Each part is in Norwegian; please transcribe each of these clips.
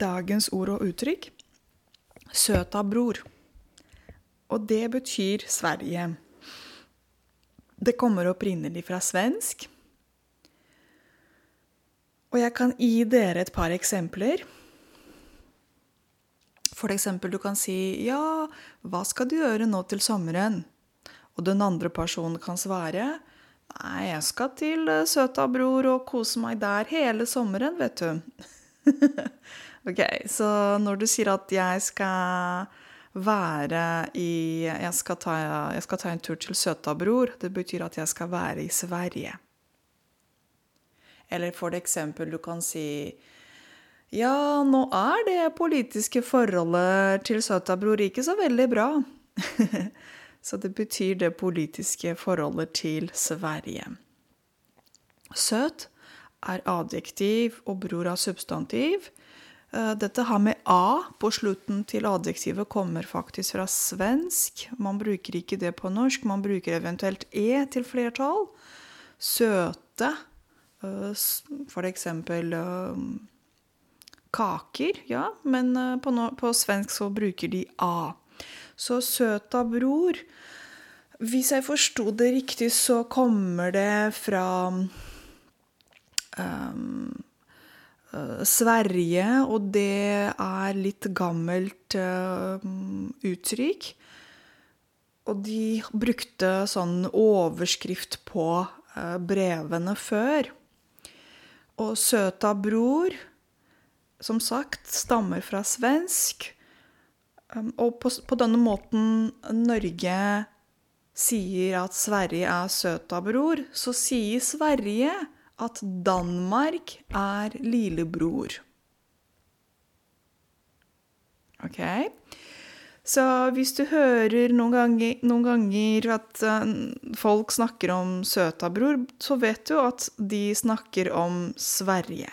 dagens ord og uttrykk. Søta bror. Og det betyr Sverige. Det kommer opprinnelig fra svensk. Og jeg kan gi dere et par eksempler. For eksempel, du kan si 'Ja, hva skal du gjøre nå til sommeren?' Og den andre personen kan svare 'Nei, jeg skal til eh, søta bror og kose meg der hele sommeren, vet du'. ok, så når du sier at jeg skal være i jeg skal, ta, jeg skal ta en tur til søta bror, det betyr at jeg skal være i Sverige. Eller for eksempel, du kan si Ja, nå er det politiske forholdet til søta bror ikke så veldig bra. så det betyr det politiske forholdet til Sverige. Søt er adjektiv og bror er substantiv. Eh, dette her med A på slutten til adjektivet kommer faktisk fra svensk. Man bruker ikke det på norsk. Man bruker eventuelt E til flertall. Søte Eh, for eksempel eh, kaker, ja, men på, svensk så bruker de A. Så søta bror Hvis jeg forsto det riktig, så kommer det fra um, Sverige, og det er litt gammelt uh, uttrykk. Og de brukte sånn overskrift på uh, brevene før. Og søta bror, som sagt, stammer fra svensk. Um, og på, på denne måten Norge sier at Sverige er søta bror, så sier Sverige at Danmark er lillebror. OK? Så hvis du hører noen ganger, noen ganger at uh, folk snakker om søtabror, så vet du at de snakker om Sverige.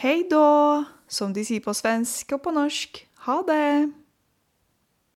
Hei då, som de sier på svensk og på norsk. Ha det!